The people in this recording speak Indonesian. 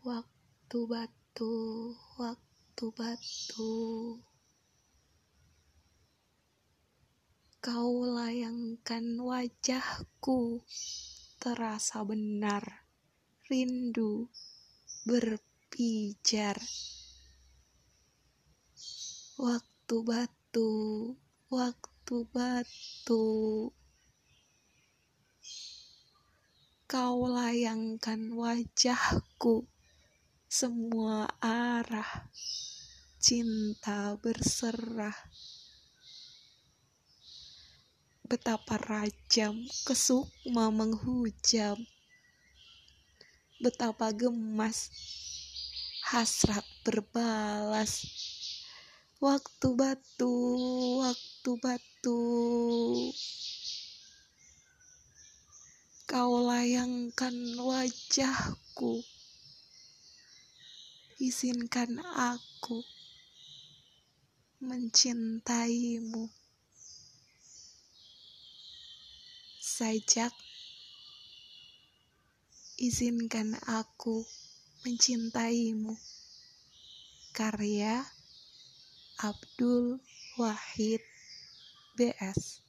Waktu batu, waktu batu. Kau layangkan wajahku Terasa benar rindu berpijar. Waktu batu, waktu batu. Kau layangkan wajahku semua arah cinta berserah. Betapa rajam kesukma menghujam. Betapa gemas hasrat berbalas. Waktu batu, waktu batu. Kau layangkan wajahku Izinkan aku mencintaimu. Sajak Izinkan aku mencintaimu. Karya Abdul Wahid BS